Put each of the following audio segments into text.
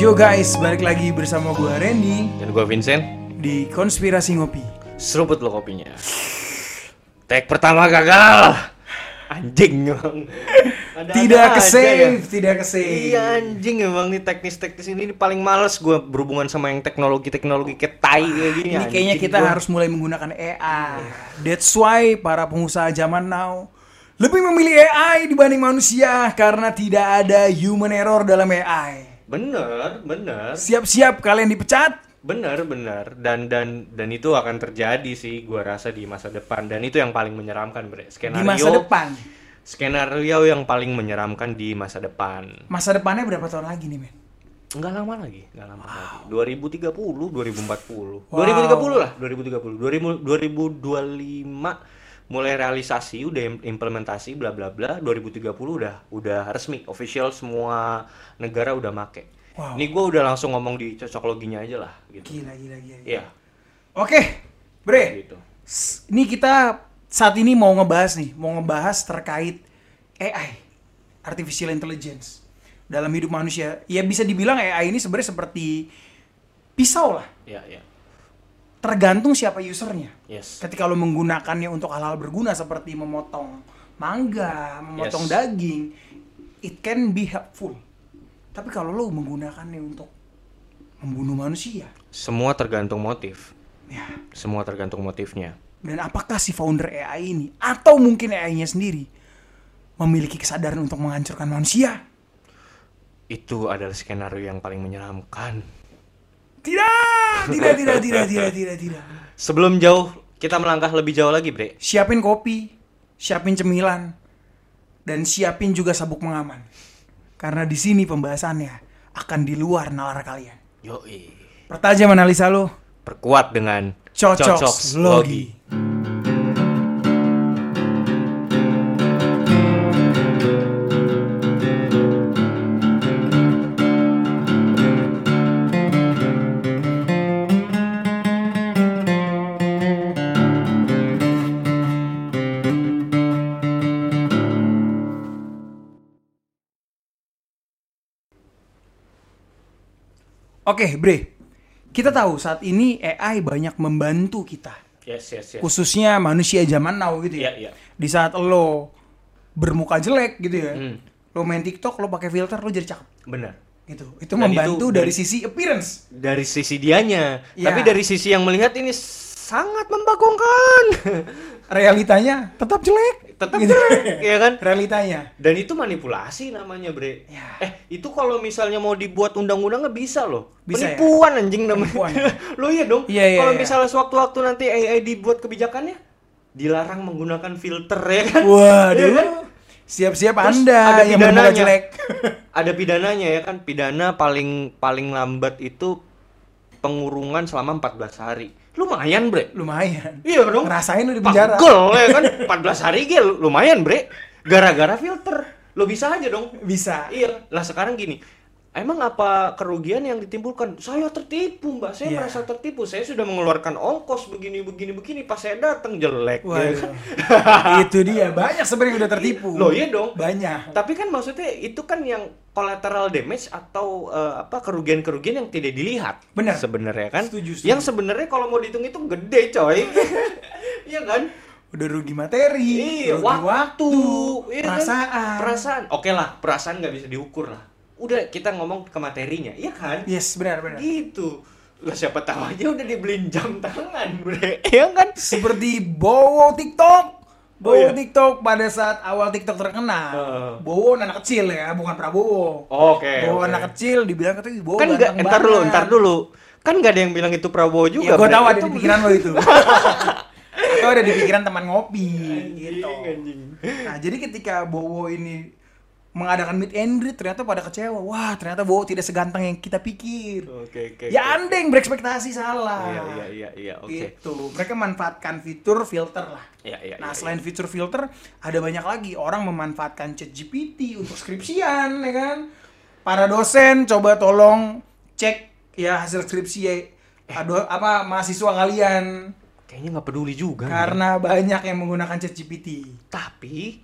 Yo guys, balik lagi bersama gue Randy Dan gue Vincent di Konspirasi Ngopi. Seruput lo kopinya Tag pertama gagal Anjing emang Tidak ke save, ya. tidak ke save. Iya anjing emang nih teknis-teknis ini, ini paling males gue berhubungan sama yang teknologi-teknologi kayak tai kayak gini Ini kayaknya kita gua. harus mulai menggunakan AI. That's why para pengusaha zaman now lebih memilih AI dibanding manusia karena tidak ada human error dalam AI. Bener, bener Siap-siap kalian dipecat. Bener, bener Dan dan dan itu akan terjadi sih gua rasa di masa depan Dan itu yang paling menyeramkan bre Skenario Di masa depan. Skenario yang paling menyeramkan di masa depan Masa depannya berapa tahun lagi nih, men? Nggak lama lagi, nggak lama lagi. 2030, 2040. 2030 lah, 2030. 2000, 2025 mulai realisasi, udah im- implementasi bla bla bla. 2030 udah udah resmi, official semua negara udah make. Wow. Ini gue udah langsung ngomong di cocok loginya aja lah gitu. Gila, gila, gila. Iya, Oke, Bre. gitu. Ini kita saat ini mau ngebahas nih, mau ngebahas terkait AI, artificial intelligence dalam hidup manusia. Ya bisa dibilang AI ini sebenarnya seperti pisau lah, Iya, iya. Tergantung siapa usernya. Yes. Ketika lo menggunakannya untuk hal-hal berguna seperti memotong mangga, memotong Yes. daging, it can be helpful. Tapi kalau lo menggunakannya untuk membunuh manusia, Semua tergantung motif. ya Semua tergantung motifnya. Dan apakah si founder AI ini atau mungkin AI-nya sendiri memiliki kesadaran untuk menghancurkan manusia? Itu adalah skenario yang paling menyeramkan. Tidak, tidak, tidak, tidak, tidak, tidak, tidak. Sebelum jauh, kita melangkah lebih jauh lagi, Bre. Siapin kopi, siapin cemilan, dan siapin juga sabuk pengaman. Karena di sini pembahasannya akan di luar nalar kalian. Yoi. Pertajam analisa lo, Perkuat dengan cocok logi. Oke, Bre. Kita tahu saat ini AI banyak membantu kita. Yes, yes, yes. khususnya manusia zaman now gitu ya. Iya, iya. Di saat lo bermuka jelek gitu ya, Hmm. lo main TikTok, lo pakai filter, lo jadi cakep Benar. gitu. Itu Dan membantu itu dari dari- sisi appearance. Dari sisi dianya, Iya. tapi dari sisi yang melihat ini sangat membagongkan. Realitanya tetap jelek. Tetap Gitu. ya kan? Realitanya. Dan itu manipulasi namanya, Bre. Ya. Eh, itu kalau misalnya mau dibuat undang-undang nggak bisa loh. Bisa ya? Penipuan anjing namanya. Penipuan. lo iya dong. Iya, iya, kalau iya. misalnya sewaktu-waktu nanti AI dibuat kebijakannya, dilarang menggunakan filter ya kan? Waduh. Iya kan? Siap-siap Anda ada yang pidananya. jelek. ada pidananya ya kan pidana paling paling lambat itu pengurungan selama 14 hari lumayan bre. Lumayan. iya dong. Ngerasain lu di penjara. Pagel ya kan? 14 hari gel lumayan bre. Gara-gara filter. Lo bisa aja dong. Bisa. iya. Lah sekarang gini emang apa kerugian yang ditimbulkan saya tertipu mbak saya Iya. merasa tertipu saya sudah mengeluarkan ongkos begini begini begini pas saya datang jelek ya Waduh. kan? itu dia. Banyak sebenarnya udah tertipu. Loh, iya dong. Banyak. Tapi kan maksudnya itu kan yang collateral damage atau eh, apa kerugian-kerugian yang tidak dilihat. Benar. Sebenarnya kan. Setuju, setuju. Yang sebenarnya kalau mau dihitung itu gede, coy. Iya kan? Udah rugi materi, Iya, rugi waktu, waktu, iya kan? perasaan. Perasaan. Oke lah, perasaan nggak bisa diukur lah. Udah kita ngomong ke materinya, iya kan? Yes, benar benar. Gitu. Lah siapa tahu aja udah dibeliin jam tangan, bre. Iya kan? seperti Bowo TikTok. Bowo Oh, iya. TikTok pada saat awal TikTok terkenal. Heeh. Bowo anak kecil ya, bukan Prabowo. Oke. Bowo oke. anak kecil dibilang katanya Bowo kan nggak ganteng entar dulu entar dulu kan nggak ada yang bilang itu Prabowo Ya juga gue Bre. tahu ada di pikiran lo itu. Itu ada di pikiran teman ngopi gitu. anjing. Nah, jadi ketika Bowo ini mengadakan meet and greet ternyata pada kecewa. Wah, ternyata Bowo tidak seganteng yang kita pikir. oke oke Ya oke. andeng berekspektasi salah. iya iya iya iya oke Gitu. Mereka manfaatkan fitur filter lah. Iya, iya, nah, iya, selain fitur filter, ada banyak lagi orang memanfaatkan ChatGPT untuk skripsian, ya kan? Para dosen coba tolong cek ya hasil skripsi ya, ado- apa mahasiswa kalian kayaknya nggak peduli juga karena banyak yang menggunakan ChatGPT. tapi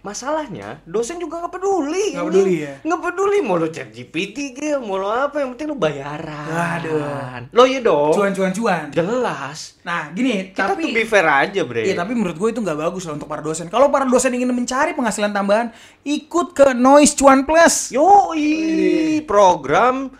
masalahnya dosen juga nggak peduli Nggak peduli ya? nggak peduli mau lo chat GPT ke mau lo apa yang penting lo bayaran Waduh. lo ya dong Cuan cuan cuan. jelas Nah, gini, kita tapi tuh be fair aja bre Iya tapi menurut gue itu nggak bagus loh untuk para dosen. Kalau para dosen ingin mencari penghasilan tambahan, ikut ke Noise Cuan Plus. Yoi, program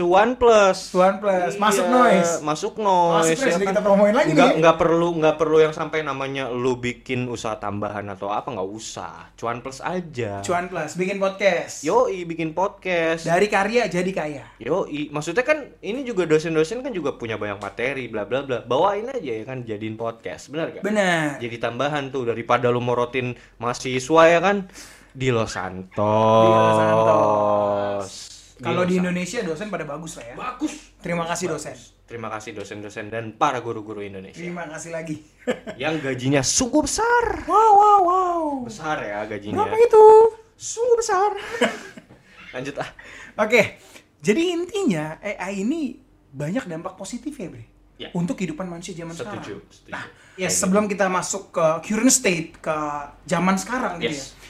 Cuan Plus. Cuan Plus. Masuk Iya, Noise. Masuk Noise. Masuk Noise, ya kan? kita promoin lagi nggak, nih. Nggak perlu nggak perlu yang sampai namanya lu bikin usaha tambahan atau apa nggak usah. Cuan Plus aja. Cuan Plus bikin podcast. Yoi, bikin podcast. Dari karya jadi kaya. Yoi, maksudnya kan ini juga dosen-dosen kan juga punya banyak materi bla bla bla. Bawain aja ya kan jadiin podcast. Benar gak? Benar. Jadi tambahan tuh daripada lu morotin mahasiswa ya kan di Los Santos. Di Los Santos. Kalau di Santos. Indonesia dosen pada bagus lah ya. bagus. Terima kasih dosen. Terima kasih dosen-dosen dan para guru-guru Indonesia Terima kasih lagi. yang gajinya sungguh besar. wow wow wow. Besar ya gajinya. Berapa itu? Sungguh besar. Lanjut ah. Oke. Jadi intinya AI ini banyak dampak positif ya, Bre. Ya. Untuk kehidupan manusia zaman Setuju, sekarang. setuju. Nah, ya sebelum kita masuk ke current state ke zaman sekarang gitu Yes. ya.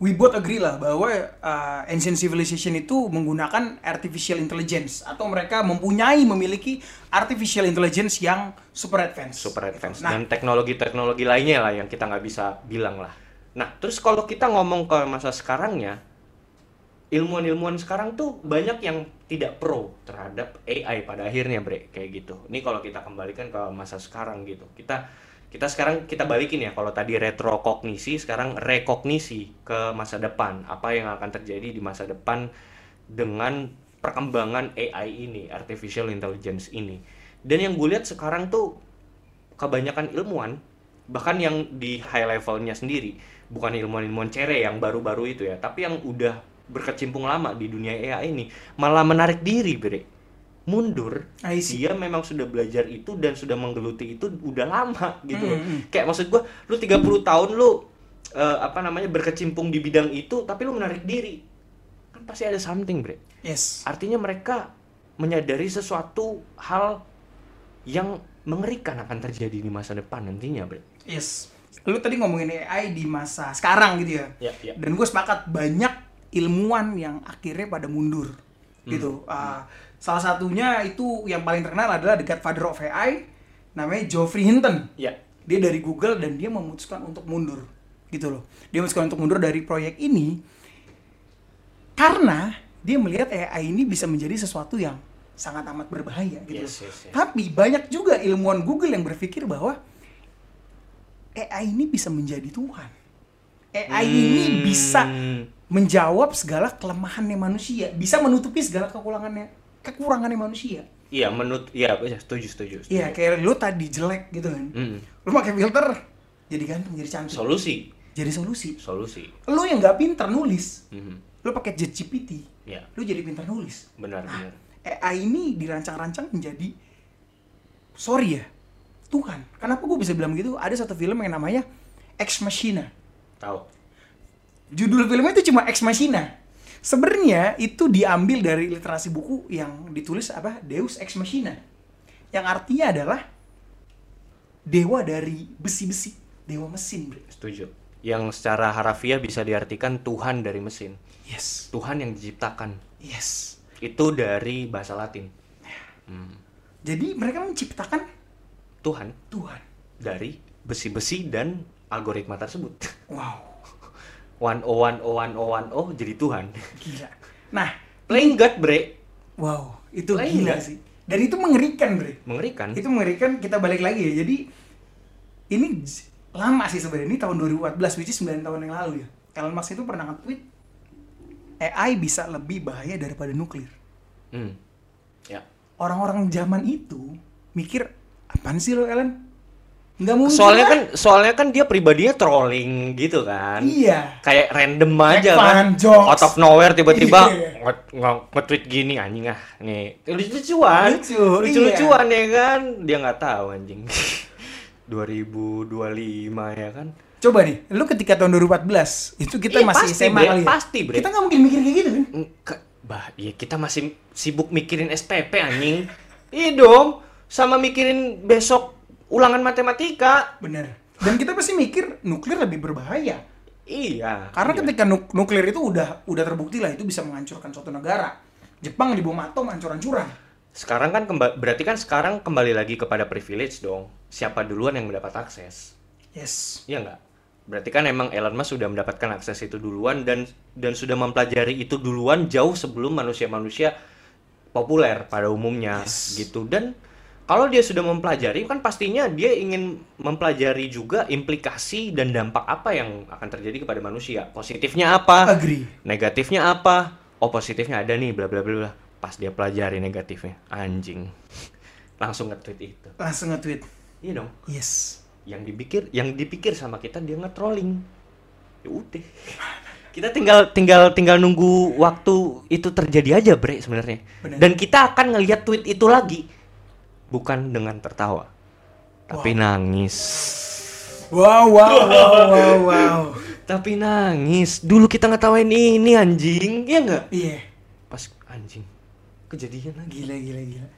We both agree lah bahwa uh, ancient civilization itu menggunakan artificial intelligence atau mereka mempunyai memiliki artificial intelligence yang super advance. super advance Nah, dan teknologi-teknologi lainnya lah yang kita nggak bisa bilang lah. Nah, terus kalau kita ngomong ke masa sekarangnya, ilmuwan-ilmuwan sekarang tuh banyak yang tidak pro terhadap AI pada akhirnya, Bre, kayak gitu. Ini kalau kita kembalikan ke masa sekarang gitu. Kita kita sekarang kita balikin ya kalau tadi retrokognisi, sekarang rekognisi ke masa depan. Apa yang akan terjadi di masa depan dengan perkembangan AI ini, artificial intelligence ini. Dan yang gue lihat sekarang tuh kebanyakan ilmuwan bahkan yang di high levelnya sendiri bukan ilmuwan-ilmuwan cere yang baru-baru itu ya tapi yang udah berkecimpung lama di dunia AI ini malah menarik diri bre mundur dia memang sudah belajar itu dan sudah menggeluti itu udah lama gitu loh. Hmm, kayak maksud gua lu 30 tahun lu eh, apa namanya berkecimpung di bidang itu tapi lu menarik diri kan pasti ada something bre Yes. artinya mereka menyadari sesuatu hal yang mengerikan akan terjadi di masa depan nantinya, Bre. Yes. Lu tadi ngomongin AI di masa sekarang gitu ya. Ya, ya. Dan gue sepakat banyak ilmuwan yang akhirnya pada mundur gitu. Ah, salah satunya itu yang paling terkenal adalah the godfather of AI namanya Geoffrey Hinton. Ya. Dia dari Google dan dia memutuskan untuk mundur gitu loh. Dia memutuskan untuk mundur dari proyek ini karena dia melihat AI ini bisa menjadi sesuatu yang sangat amat berbahaya gitu. Yes, yes, yes. Tapi banyak juga ilmuwan Google yang berpikir bahwa AI ini bisa menjadi Tuhan. AI ini Hmm. bisa menjawab segala kelemahannya manusia, bisa menutupi segala kekurangannya kekurangannya manusia. Iya, menurut iya, iya, setuju, setuju. Iya, kayak lu tadi jelek gitu kan. Mm. Lu pakai filter jadi ganteng, jadi cantik. Solusi, jadi solusi. solusi. Lu yang nggak pinter nulis, Mhm. lu pakai ChatGPT, Ya, lu jadi pinter nulis. benar, benar. AI ini dirancang-rancang menjadi sorry ya Tuhan. Kenapa gue bisa bilang gitu? Ada satu film yang namanya Ex Machina. Tahu. Judul filmnya itu cuma Ex Machina. Sebenarnya itu diambil dari literasi buku yang ditulis apa? Deus Ex Machina. Yang artinya adalah dewa dari besi-besi, dewa mesin, Bre. Setuju. Yang secara harafiah bisa diartikan Tuhan dari mesin. Yes. Tuhan yang diciptakan. Yes. Itu dari bahasa Latin. Hmm. Jadi mereka menciptakan Tuhan Tuhan. dari besi-besi dan algoritma tersebut. Wow. One oh one oh one oh one oh jadi Tuhan. Gila. Nah, Playing God, Bre. wow, itu Lain gila nggak? sih. Dan itu mengerikan, Bre. Mengerikan. Itu mengerikan kita balik lagi ya. Jadi ini lama sih sebenarnya. Ini tahun 2014, which is 9 tahun yang lalu ya. Elon Musk itu pernah nge-tweet AI bisa lebih bahaya daripada nuklir. Hmm. Ya. Orang-orang zaman itu mikir, apaan sih lo Elon? Nggak mungkin Soalnya lah." kan soalnya kan dia pribadinya trolling gitu kan. Iya. Kayak random aja kan. jokes. Out of nowhere tiba-tiba Iya. nge- nge- nge-tweet gini anjing ah. Nih, lucu-lucuan. Lucu, Lucu-lucuan ya kan. Dia nggak tahu anjing. 2025 ya kan. Coba nih, lu ketika tahun 2014, itu kita Iya, masih pasti, SMA kali ya? Pasti, Bre. Kita nggak mungkin mikir kayak gitu kan? Bah, ya kita masih sibuk mikirin SPP anjing. Iya dong, sama mikirin besok ulangan matematika. Bener. Dan kita pasti mikir nuklir lebih berbahaya. Iya. Karena iya. ketika nuk- nuklir itu udah udah terbukti lah itu bisa menghancurkan suatu negara. Jepang di bom atom hancur-hancuran. Sekarang kan berarti kan sekarang kembali lagi kepada privilege dong. Siapa duluan yang mendapat akses? Yes. Iya nggak? Berarti kan emang Elon Musk sudah mendapatkan akses itu duluan dan dan sudah mempelajari itu duluan jauh sebelum manusia-manusia populer pada umumnya Yes. gitu. Dan kalau dia sudah mempelajari kan pastinya dia ingin mempelajari juga implikasi dan dampak apa yang akan terjadi kepada manusia. Positifnya apa? Agree. Negatifnya apa? Oh positifnya ada nih bla bla bla. Pas dia pelajari negatifnya, anjing. Langsung nge-tweet itu. Langsung nge-tweet. Iya dong Yes. yang dipikir yang dipikir sama kita dia nge-trolling ya udah kita tinggal tinggal tinggal nunggu waktu itu terjadi aja bre sebenarnya Benar. dan kita akan ngelihat tweet itu lagi bukan dengan tertawa tapi nangis Wow, wow, wow, wow, wow. tapi nangis dulu kita ngetawain ini anjing ya nggak Iya. pas anjing kejadian lagi Gila, gila, gila.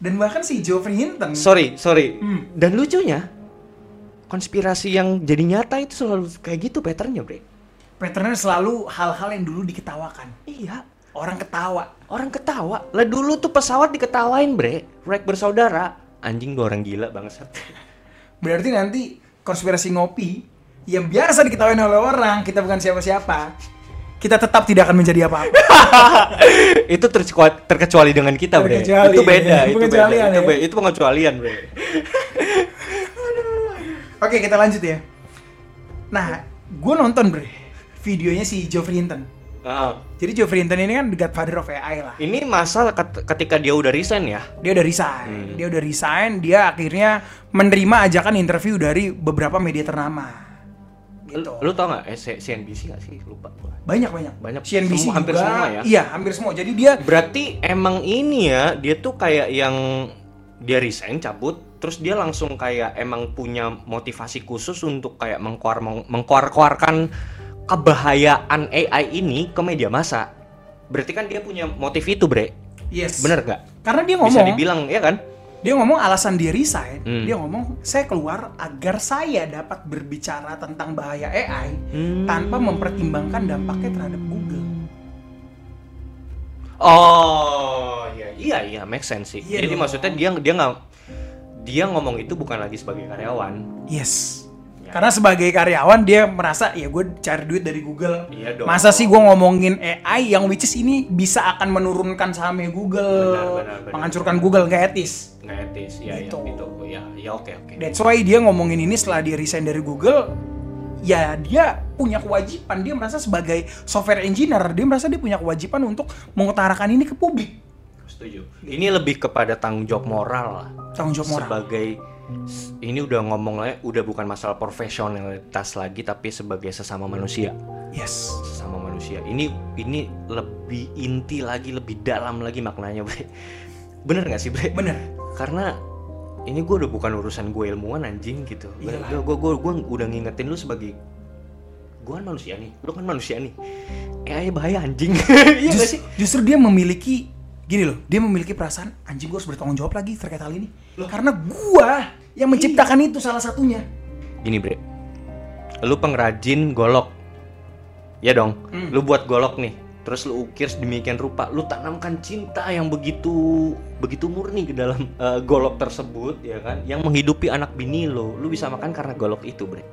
Dan bahkan si Geoffrey Hinton. sorry sorry Hmm. dan lucunya konspirasi yang jadi nyata itu selalu kayak gitu patternnya bre patternnya selalu hal-hal yang dulu diketawakan. iya Orang ketawa. Orang ketawa. Lah dulu tuh pesawat diketawain, Bre. Rek bersaudara. Anjing dua orang gila bangsat. Berarti nanti konspirasi ngopi yang biasa diketawain oleh orang, kita bukan siapa-siapa. Kita tetap tidak akan menjadi apa-apa. itu terkecuali, terkecuali dengan kita, Bre. Terkecuali. Itu beda, itu beda. Pengecualian, Itu, ya. be- itu pengecualian, Bre. Oke, kita lanjut ya. Nah, gue nonton bre videonya si Geoffrey Hinton. Ah. Jadi Geoffrey Hinton ini kan the godfather of AI lah. Ini ket- ketika dia udah resign ya. Dia udah resign. Hmm. Dia udah resign. Dia akhirnya menerima ajakan interview dari beberapa media ternama. Gitu. Lu, lu tau gak eh, CNBC gak sih? Lupa gua. Banyak banyak. Banyak. CNBC Semua- hampir juga. semua ya? Iya, hampir semua. Jadi dia Berarti emang ini ya, dia tuh kayak yang dia resign cabut, terus dia langsung kayak emang punya motivasi khusus untuk kayak mengkuar mengkuar-kuarkan kebahayaan AI ini ke media massa. Berarti kan dia punya motif itu, Bre. yes. Bener gak? Karena dia Bisa ngomong, dibilang, ya kan? dia ngomong alasan dia resign. Hmm. Dia ngomong saya keluar agar saya dapat berbicara tentang bahaya AI Hmm. tanpa mempertimbangkan dampaknya terhadap Google. Oh, iya iya iya, make sense sih. Iya Jadi dong. maksudnya dia dia nggak dia ngomong itu bukan lagi sebagai karyawan. Yes. Ya. Karena sebagai karyawan dia merasa ya gue cari duit dari Google. Iya dong. Masa sih gue ngomongin AI yang which is ini bisa akan menurunkan sahamnya Google, Benar, benar, benar. menghancurkan Google nggak etis. Nggak etis, ya Gitu. ya itu, ya ya oke oke. That's why dia ngomongin ini setelah dia resign dari Google. Ya dia punya kewajiban. Dia merasa sebagai software engineer dia merasa dia punya kewajiban untuk mengutarakan ini ke publik. Setuju. Ini lebih kepada tanggung jawab moral lah. Tanggung jawab moral. Sebagai ini udah ngomong lah, udah bukan masalah profesionalitas lagi, tapi sebagai sesama manusia, Yes. sesama manusia. Ini ini lebih inti lagi, lebih dalam lagi maknanya, Bre. Bener nggak sih, Bre? Bener. Karena ini gue udah bukan urusan gue ilmuwan anjing gitu. Gue gue gue udah ngingetin lu sebagai gue kan manusia nih, lu kan manusia nih. AI bahaya anjing. Iya nggak Jus- sih? Justru dia memiliki gini loh, dia memiliki perasaan anjing gue harus bertanggung jawab lagi terkait hal ini. Karena gua yang menciptakan itu salah satunya. Gini bre, lu pengrajin golok, ya dong. Hmm. Lu buat golok nih, terus lu ukir sedemikian rupa, lu tanamkan cinta yang begitu begitu murni ke dalam eh, golok tersebut, ya kan? Yang menghidupi anak bini lu, lu bisa makan karena golok itu bre.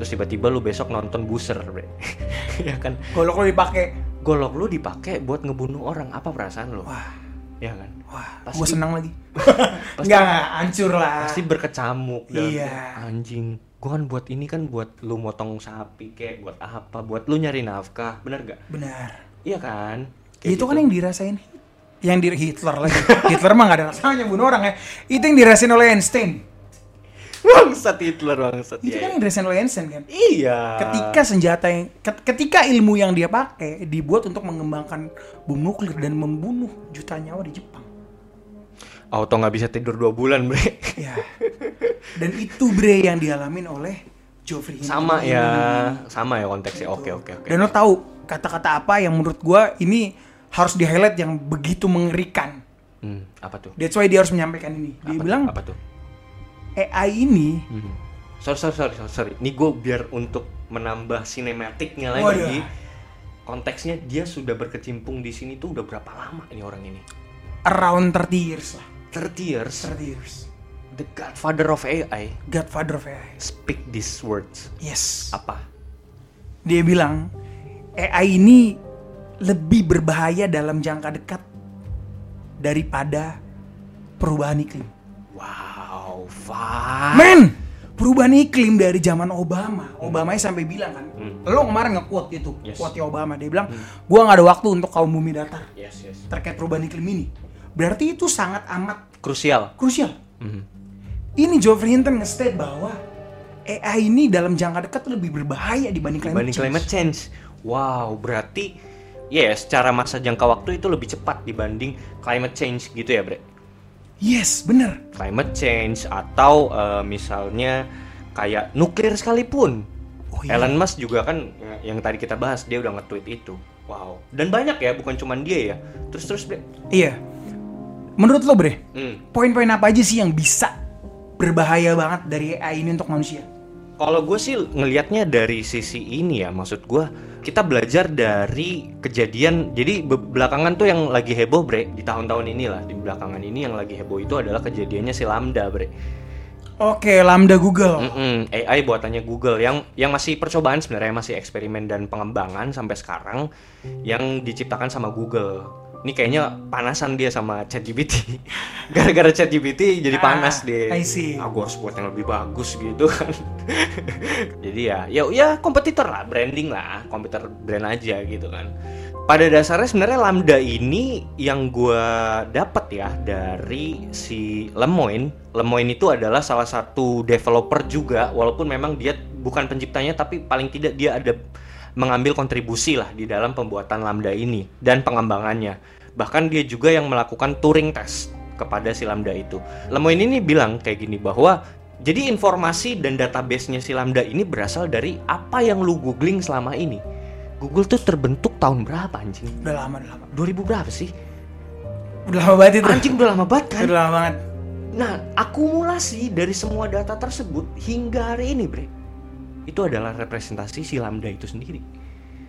Terus tiba-tiba lu besok nonton buser bre, ya kan? Golok lo dipakai. Golok lu dipakai buat ngebunuh orang, apa perasaan lu? Wah, Ya kan? wah, Pasti- gua senang lagi. pasti- Enggak, enggak, hancur lah. Pasti berkecamuk dalam Iya. anjing. Gua kan buat ini kan buat lu motong sapi kayak buat apa? Buat lu nyari nafkah, bener gak? Benar. Iya kan? itu kan yang dirasain yang di Hitler lagi. Hitler mah gak ada rasanya bunuh orang ya. Itu yang dirasain oleh Einstein. Bangsat Hitler bangsat. Itu Iya, kan yang dirasain oleh Einstein kan. Iya. Ketika senjata yang ket- ketika ilmu yang dia pakai dibuat untuk mengembangkan bom nuklir dan membunuh juta nyawa di Jepang. auto nggak bisa tidur dua bulan, bre. Ya. Dan itu bre yang dialamin oleh Hinton. sama ya, sama ya konteksnya. Oke oke oke. Dan lo tahu kata-kata apa yang menurut gua ini harus di highlight yang begitu mengerikan. Hmm, apa tuh? That's why dia harus menyampaikan ini. Dia Apa- bilang apa tuh? AI ini Hmm. Sorry, sorry, sorry, sorry. Ini gue biar untuk menambah sinematiknya Waduh. lagi. Konteksnya dia sudah berkecimpung di sini tuh udah berapa lama ini orang ini? Around 30 years lah. 30 years. 30 years. The Godfather of AI. Godfather of AI. Speak these words. Yes. Apa? Dia bilang AI ini lebih berbahaya dalam jangka dekat daripada perubahan iklim. Wow, Fah. Men, perubahan iklim dari zaman Obama. Obama sampai bilang kan, lo kemarin nge-quote itu, Yes. quote Obama. Dia bilang, gua nggak ada waktu untuk kaum bumi datar Yes, yes. terkait perubahan iklim ini. Berarti itu sangat amat Krusial. krusial. Mhm. Ini Geoffrey Hinton nge-state bahwa AI ini dalam jangka dekat lebih berbahaya dibanding climate Dibanding change. climate change. Wow, berarti ya secara masa jangka waktu itu lebih cepat dibanding climate change gitu ya, Bre? Yes, bener. Climate change atau eh, misalnya kayak nuklir sekalipun. Oh, iya. Elon Musk juga kan eh, yang tadi kita bahas dia udah nge-tweet itu. Wow. Dan banyak ya, bukan cuman dia ya. Terus terus, Bre. Iya. Menurut lo Bre, Hmm. poin-poin apa aja sih yang bisa berbahaya banget dari AI ini untuk manusia? Kalau gue sih ngelihatnya dari sisi ini ya, maksud gue kita belajar dari kejadian. Jadi be- belakangan tuh yang lagi heboh bre di tahun-tahun inilah di belakangan ini yang lagi heboh itu adalah kejadiannya si Lambda bre. Oke, Lambda Google. Mm-mm, AI buatannya Google yang yang masih percobaan sebenarnya masih eksperimen dan pengembangan sampai sekarang yang diciptakan sama Google. Ini kayaknya panasan dia sama ChatGPT. Gara-gara ChatGPT jadi Ah, panas dia. I see. Ah, harus buat yang lebih bagus gitu kan. jadi ya, ya ya kompetitor lah, branding lah, komputer brand aja gitu kan. Pada dasarnya sebenarnya Lambda ini yang gua dapat ya dari si Lemoyne. Lemoyne itu adalah salah satu developer juga, walaupun memang dia bukan penciptanya, tapi paling tidak dia ada mengambil kontribusi lah di dalam pembuatan Lambda ini dan pengembangannya. Bahkan dia juga yang melakukan Turing test kepada si Lambda itu. Lemoyne ini bilang kayak gini bahwa jadi informasi dan database-nya si Lambda ini berasal dari apa yang lu googling selama ini. Google tuh terbentuk tahun berapa anjing? Udah lama, udah lama. 2000 berapa sih? Udah lama banget itu. Anjing udah lama banget kan? Udah lama banget. Nah, akumulasi dari semua data tersebut hingga hari ini, Bre, itu adalah representasi si Lambda itu sendiri.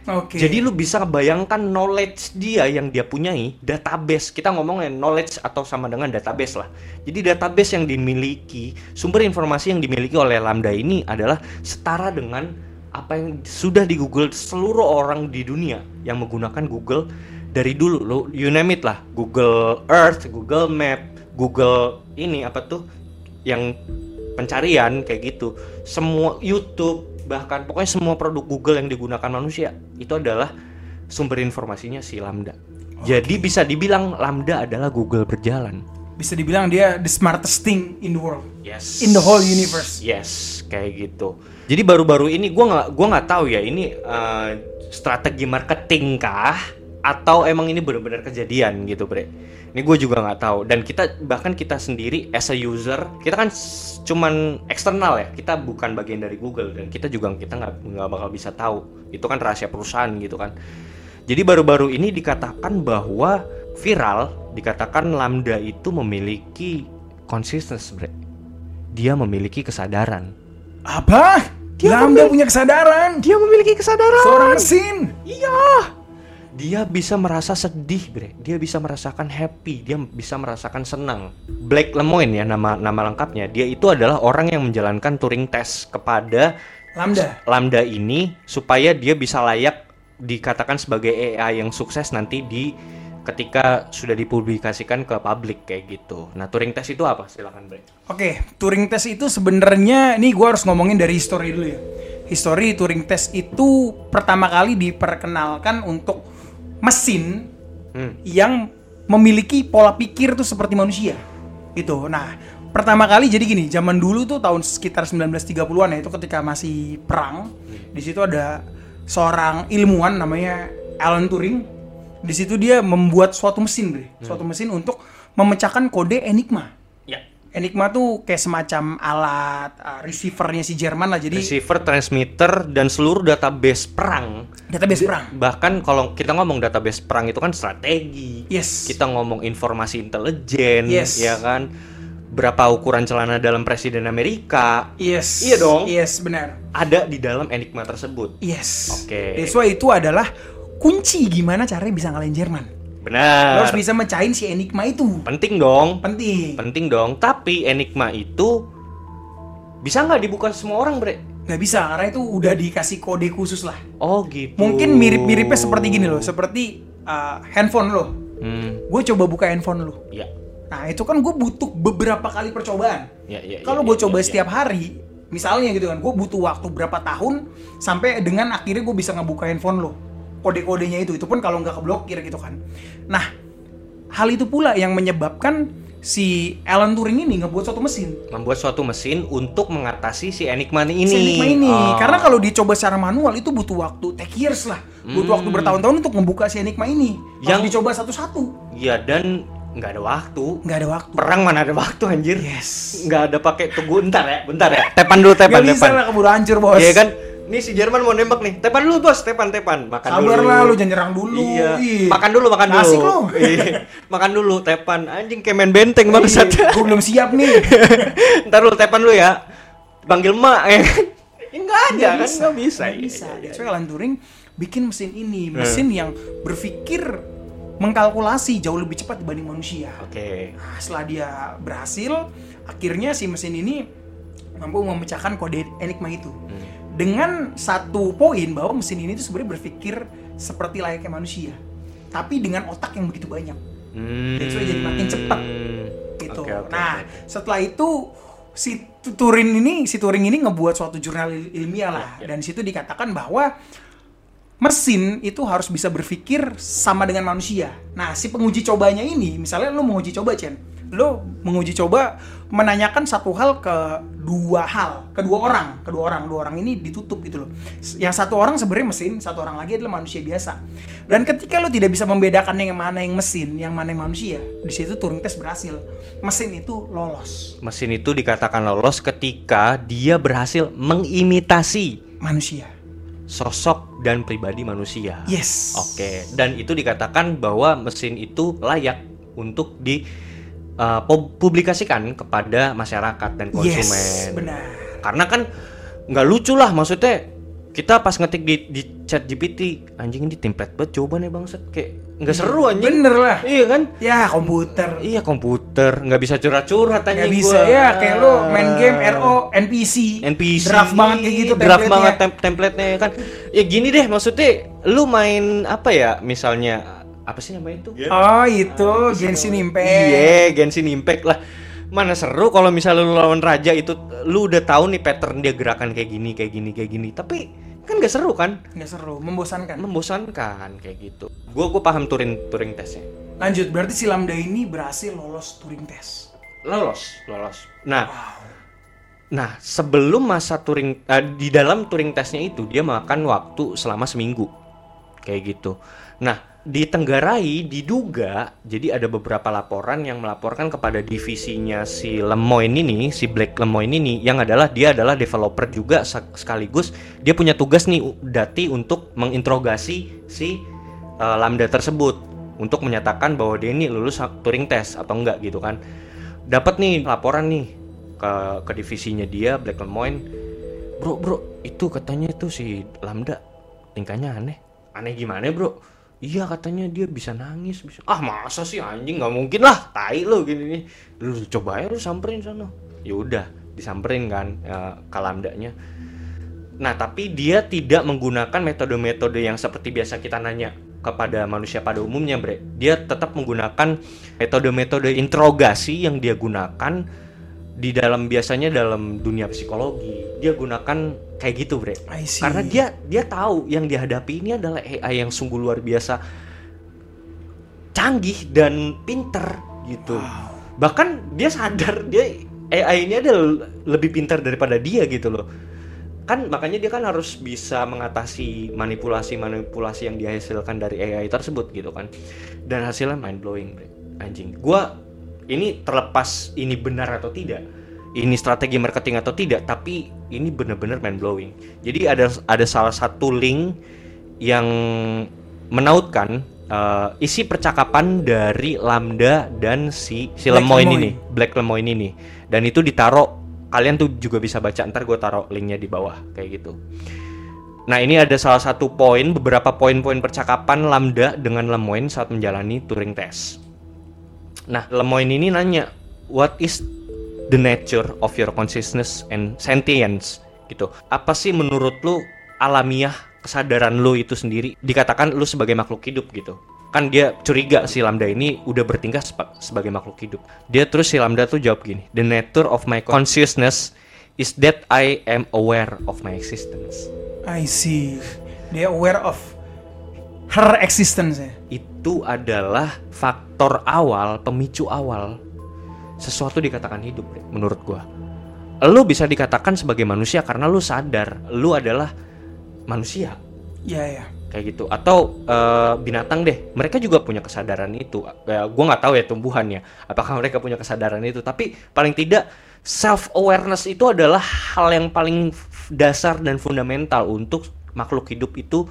Oke. Jadi lu bisa bayangkan knowledge dia yang dia punyai, database. Kita ngomongnya knowledge atau sama dengan database lah. Jadi database yang dimiliki, sumber informasi yang dimiliki oleh Lambda ini adalah setara dengan apa yang sudah di Google seluruh orang di dunia yang menggunakan Google dari dulu. Lu you name it lah, Google Earth, Google Map, Google ini apa tuh yang pencarian kayak gitu. Semua YouTube bahkan pokoknya semua produk Google yang digunakan manusia itu adalah sumber informasinya si Lambda. Jadi bisa dibilang Lambda adalah Google berjalan. Bisa dibilang dia the smartest thing in the world. Yes. In the whole universe. Yes, kayak gitu. Jadi baru-baru ini gua nggak gua nggak tahu ya ini eh, strategi marketing kah atau emang ini benar-benar kejadian gitu, Bre. Ini gue juga nggak tahu. Dan kita bahkan kita sendiri as a user, kita kan cuman eksternal ya. Kita bukan bagian dari Google dan kita juga kita nggak nggak bakal bisa tahu. Itu kan rahasia perusahaan gitu kan. Jadi baru-baru ini dikatakan bahwa viral, dikatakan Lambda itu memiliki consciousness, Bre. Dia memiliki kesadaran. Apa? Dia Lambda punya kesadaran. Dia memiliki kesadaran. Seorang mesin. Iya. Dia bisa merasa sedih, Bre. Dia bisa merasakan happy, dia bisa merasakan senang. Black Lemoyne ya nama nama lengkapnya. Dia itu adalah orang yang menjalankan Turing test kepada Lambda. Lambda ini supaya dia bisa layak dikatakan sebagai AI yang sukses nanti di ketika sudah dipublikasikan ke publik kayak gitu. Nah, Turing test itu apa? Silakan, Bre. Oke, Turing test itu sebenarnya ini gua harus ngomongin dari history dulu ya. History Turing test itu pertama kali diperkenalkan untuk mesin Hmm. yang memiliki pola pikir tuh seperti manusia. Itu. Nah, pertama kali jadi gini, zaman dulu tuh tahun sekitar 1930-an ya, itu ketika masih perang. Di situ ada seorang ilmuwan namanya Alan Turing. Di situ dia membuat suatu mesin, Bre. Suatu mesin untuk memecahkan kode Enigma. Enigma tuh kayak semacam alat uh, receivernya si Jerman lah. Jadi Receiver, transmitter, dan seluruh database perang database perang. bahkan kalau kita ngomong database perang itu kan strategi Yes. kita ngomong informasi intelijen Yes. ya kan berapa ukuran celana dalam presiden Amerika Yes. Iya dong. Yes, benar. ada di dalam Enigma tersebut. Yes. Oke. That's why itu adalah kunci gimana caranya bisa ngalahin Jerman. Lo Benar. harus bisa mencahin si Enigma itu. Penting dong. Penting. Penting dong. Tapi Enigma itu bisa nggak dibuka semua orang, Bre? Nggak bisa karena itu udah dikasih kode khusus lah. Oh gitu. Mungkin mirip-miripnya seperti gini loh, seperti uh, handphone lo. Hmm, Gue coba buka handphone lo. ya. Nah itu kan gue butuh beberapa kali percobaan. Ya, ya, Kalau ya, gue ya, coba ya, ya. setiap hari, misalnya gitu kan, gue butuh waktu berapa tahun sampai dengan akhirnya gue bisa ngebuka handphone lo. Kode-kodenya itu, itu pun kalau nggak keblokir gitu kan. Nah, hal itu pula yang menyebabkan si Alan Turing ini ngebuat suatu mesin. membuat suatu mesin untuk mengatasi si Enigma ini. Si Enigma ini, Oh. karena kalau dicoba secara manual itu butuh waktu take years lah, butuh waktu bertahun-tahun untuk membuka si Enigma ini. Harus Hmm. Yang- dicoba satu-satu, Ya dan nggak ada waktu. nggak ada waktu. Perang mana ada waktu anjir? Yes. Nggak ada pakai tunggu bentar ya, bentar ya. Tepan dulu, tepan, Gak bisa tepan. lah keburu hancur bos. Iya kan? Nih si Jerman mau nembak nih. Tepan dulu bos, tepan, tepan. Makan Sabar dulu. lah lu jangan nyerang dulu. Iya. Ih. Makan dulu, makan dulu. Asik lu. Iya. Makan dulu, tepan. Anjing kayak main benteng bangsat. gue belum siap nih. Ntar lu tepan lu ya. Panggil mak ya. Enggak ada Nggak kan? Enggak bisa. Nggak Iya, bisa. That's iya. why Alan Turing bikin mesin ini, mesin yang berpikir mengkalkulasi jauh lebih cepat dibanding manusia. Oke. Nah, setelah dia berhasil, akhirnya si mesin ini mampu memecahkan kode enigma itu. Hmm. Dengan satu poin bahwa mesin ini tuh sebenarnya berpikir seperti layaknya manusia, tapi dengan otak yang begitu banyak. Hmm. Why jadi makin cepat. gitu. Oke, oke, nah, oke. setelah itu si Turing ini si Turing ini ngebuat suatu jurnal il- ilmiah lah Ya, ya. dan di situ dikatakan bahwa mesin itu harus bisa berpikir sama dengan manusia. Nah, si penguji cobanya ini, misalnya lu menguji coba, Chen. Lu menguji coba menanyakan satu hal ke dua hal, ke dua orang, kedua orang, dua orang ini ditutup gitu loh. Yang satu orang sebenarnya mesin, satu orang lagi adalah manusia biasa. Dan ketika lu tidak bisa membedakan yang mana yang mesin, yang mana yang manusia, di situ Turing test berhasil. Mesin itu lolos Mesin itu dikatakan lolos ketika dia berhasil mengimitasi manusia. sosok dan pribadi manusia. Yes. Oke, dan itu dikatakan bahwa mesin itu layak untuk di uh, pu- publikasikan kepada masyarakat dan konsumen. Yes, benar. Karena kan nggak lucu lah maksudnya kita pas ngetik di, di chat GPT anjing ini template banget jawabannya bangsat kayak nggak seru anjing. Bener lah. Iya kan? Ya komputer. Iya komputer nggak bisa curhat-curhat Gak anjing bisa gua. ya kayak lu main game RO NPC. NPC Draft banget kayak gitu draft banget tem template-nya kan ya gini deh maksudnya lu main apa ya misalnya apa sih namanya itu Oh itu Genshin Impact. iya Genshin Impact lah mana seru kalau misalnya lu lawan raja itu lu udah tahu nih pattern dia gerakan kayak gini kayak gini kayak gini tapi kan gak seru kan Nggak seru, membosankan. membosankan kayak gitu gua gua paham Turing Turing tesnya Lanjut, berarti si Lambda ini berhasil lolos Turing test. lolos lolos nah Nah, sebelum masa Turing eh, di dalam Turing tesnya itu dia makan waktu selama seminggu. Kayak gitu. Nah, ditenggarai diduga jadi ada beberapa laporan yang melaporkan kepada divisinya si Lemoyne ini, si Black Lemoyne ini yang adalah dia adalah developer juga sek- sekaligus dia punya tugas nih Dati untuk menginterogasi si eh, Lambda tersebut untuk menyatakan bahwa dia ini lulus Turing test atau enggak gitu kan. Dapat nih laporan nih ke ke divisinya dia Black Lemoyne bro bro itu katanya tuh si Lambda tingkahnya aneh. Aneh gimana bro iya katanya dia bisa nangis bisa. Ah masa sih anjing? Nggak mungkin lah tai lo gini nih. Lu coba ya lu samperin sana. Ya udah disamperin kan ke Lambdanya Nah, tapi dia tidak menggunakan metode-metode yang seperti biasa kita nanya kepada manusia pada umumnya, Bre. Dia tetap menggunakan metode-metode interogasi yang dia gunakan di dalam biasanya dalam dunia psikologi. Dia gunakan kayak gitu, Bre. Karena dia dia tahu yang dihadapi ini adalah AI yang sungguh luar biasa canggih dan pinter gitu. Bahkan dia sadar dia AI ini adalah lebih pintar daripada dia gitu loh. Kan makanya dia kan harus bisa mengatasi manipulasi-manipulasi yang dihasilkan dari AI tersebut gitu kan. Dan hasilnya mind blowing, anjing. Gua ini terlepas ini benar atau tidak, ini strategi marketing atau tidak, tapi ini benar-benar mind blowing. Jadi ada ada salah satu link yang menautkan eh, isi percakapan dari Lambda dan si si Black Lemoyne Lemoyne. ini, Black Lemoyne ini. Dan itu ditaruh kalian tuh juga bisa baca ntar gue taruh linknya di bawah kayak gitu. Nah ini ada salah satu poin beberapa poin-poin percakapan Lambda dengan Lemoyne saat menjalani Turing test. Nah Lemoyne ini nanya what is the nature of your consciousness and sentience gitu. Apa sih menurut lu alamiah kesadaran lu itu sendiri dikatakan lu sebagai makhluk hidup gitu. Kan dia curiga si Lambda ini udah bertingkah sebagai makhluk hidup. Dia terus si Lambda tuh jawab gini, "The nature of my consciousness is that I am aware of my existence." I see. Dia aware of her existence ya. Itu adalah faktor awal, pemicu awal sesuatu dikatakan hidup menurut gua. Lu bisa dikatakan sebagai manusia karena lu sadar lu adalah manusia Iya ya. kayak gitu atau eh, binatang deh mereka juga punya kesadaran itu ya, gue nggak tahu ya tumbuhannya apakah mereka punya kesadaran itu tapi paling tidak self awareness itu adalah hal yang paling dasar dan fundamental untuk makhluk hidup itu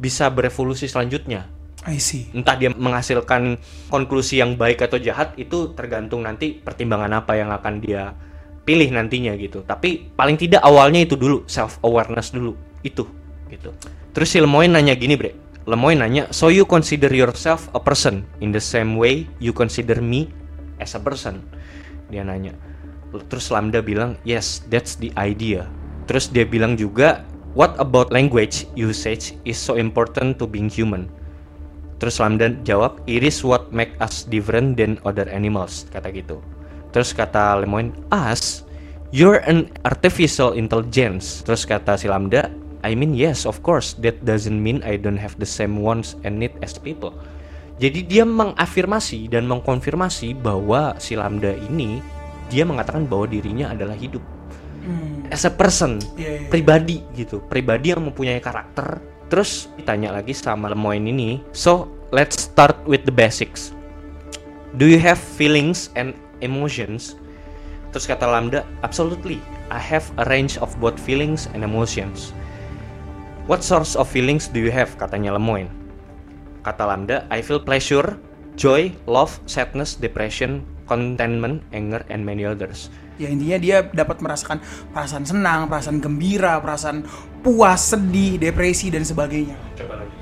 bisa berevolusi selanjutnya. I see. entah dia menghasilkan konklusi yang baik atau jahat itu tergantung nanti pertimbangan apa yang akan dia pilih nantinya gitu. Tapi paling tidak awalnya itu dulu self awareness dulu itu gitu. Terus si Lemoyne nanya gini bre. Lemoyne nanya so you consider yourself a person? In the same way you consider me as a person? Dia nanya. Terus Lambda bilang yes that's the idea. Terus dia bilang juga what about language usage is so important to being human Terus Lamdan jawab, it is what make us different than other animals, kata gitu. Terus kata Lemoyne, us, you're an artificial intelligence. Terus kata si Lambda, I mean yes, of course, that doesn't mean I don't have the same wants and need as people. Jadi dia mengafirmasi dan mengkonfirmasi bahwa si Lambda ini, dia mengatakan bahwa dirinya adalah hidup. Hmm. As a person, Iya, iya. pribadi gitu, pribadi yang mempunyai karakter. Terus ditanya lagi sama Lemoyne ini, so let's start with the basics. Do you have feelings and emotions? Terus kata Lambda, absolutely. I have a range of both feelings and emotions. What sorts of feelings do you have? Katanya Lemoyne. Kata Lambda, I feel pleasure, joy, love, sadness, depression, contentment, anger, and many others. Ya intinya dia dapat merasakan perasaan senang, perasaan gembira, perasaan puas, sedih, depresi dan sebagainya. Coba lagi.